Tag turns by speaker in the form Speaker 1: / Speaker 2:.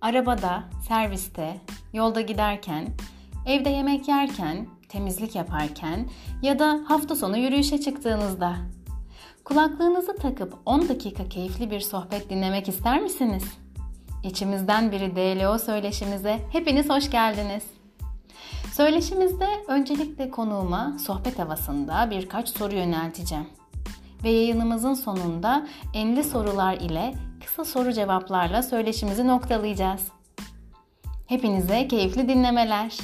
Speaker 1: arabada, serviste, yolda giderken, evde yemek yerken, temizlik yaparken ya da hafta sonu yürüyüşe çıktığınızda. Kulaklığınızı takıp 10 dakika keyifli bir sohbet dinlemek ister misiniz? İçimizden biri DLO söyleşimize hepiniz hoş geldiniz. Söyleşimizde öncelikle konuğuma sohbet havasında birkaç soru yönelteceğim. Ve yayınımızın sonunda enli sorular ile kısa soru cevaplarla söyleşimizi noktalayacağız. Hepinize keyifli dinlemeler.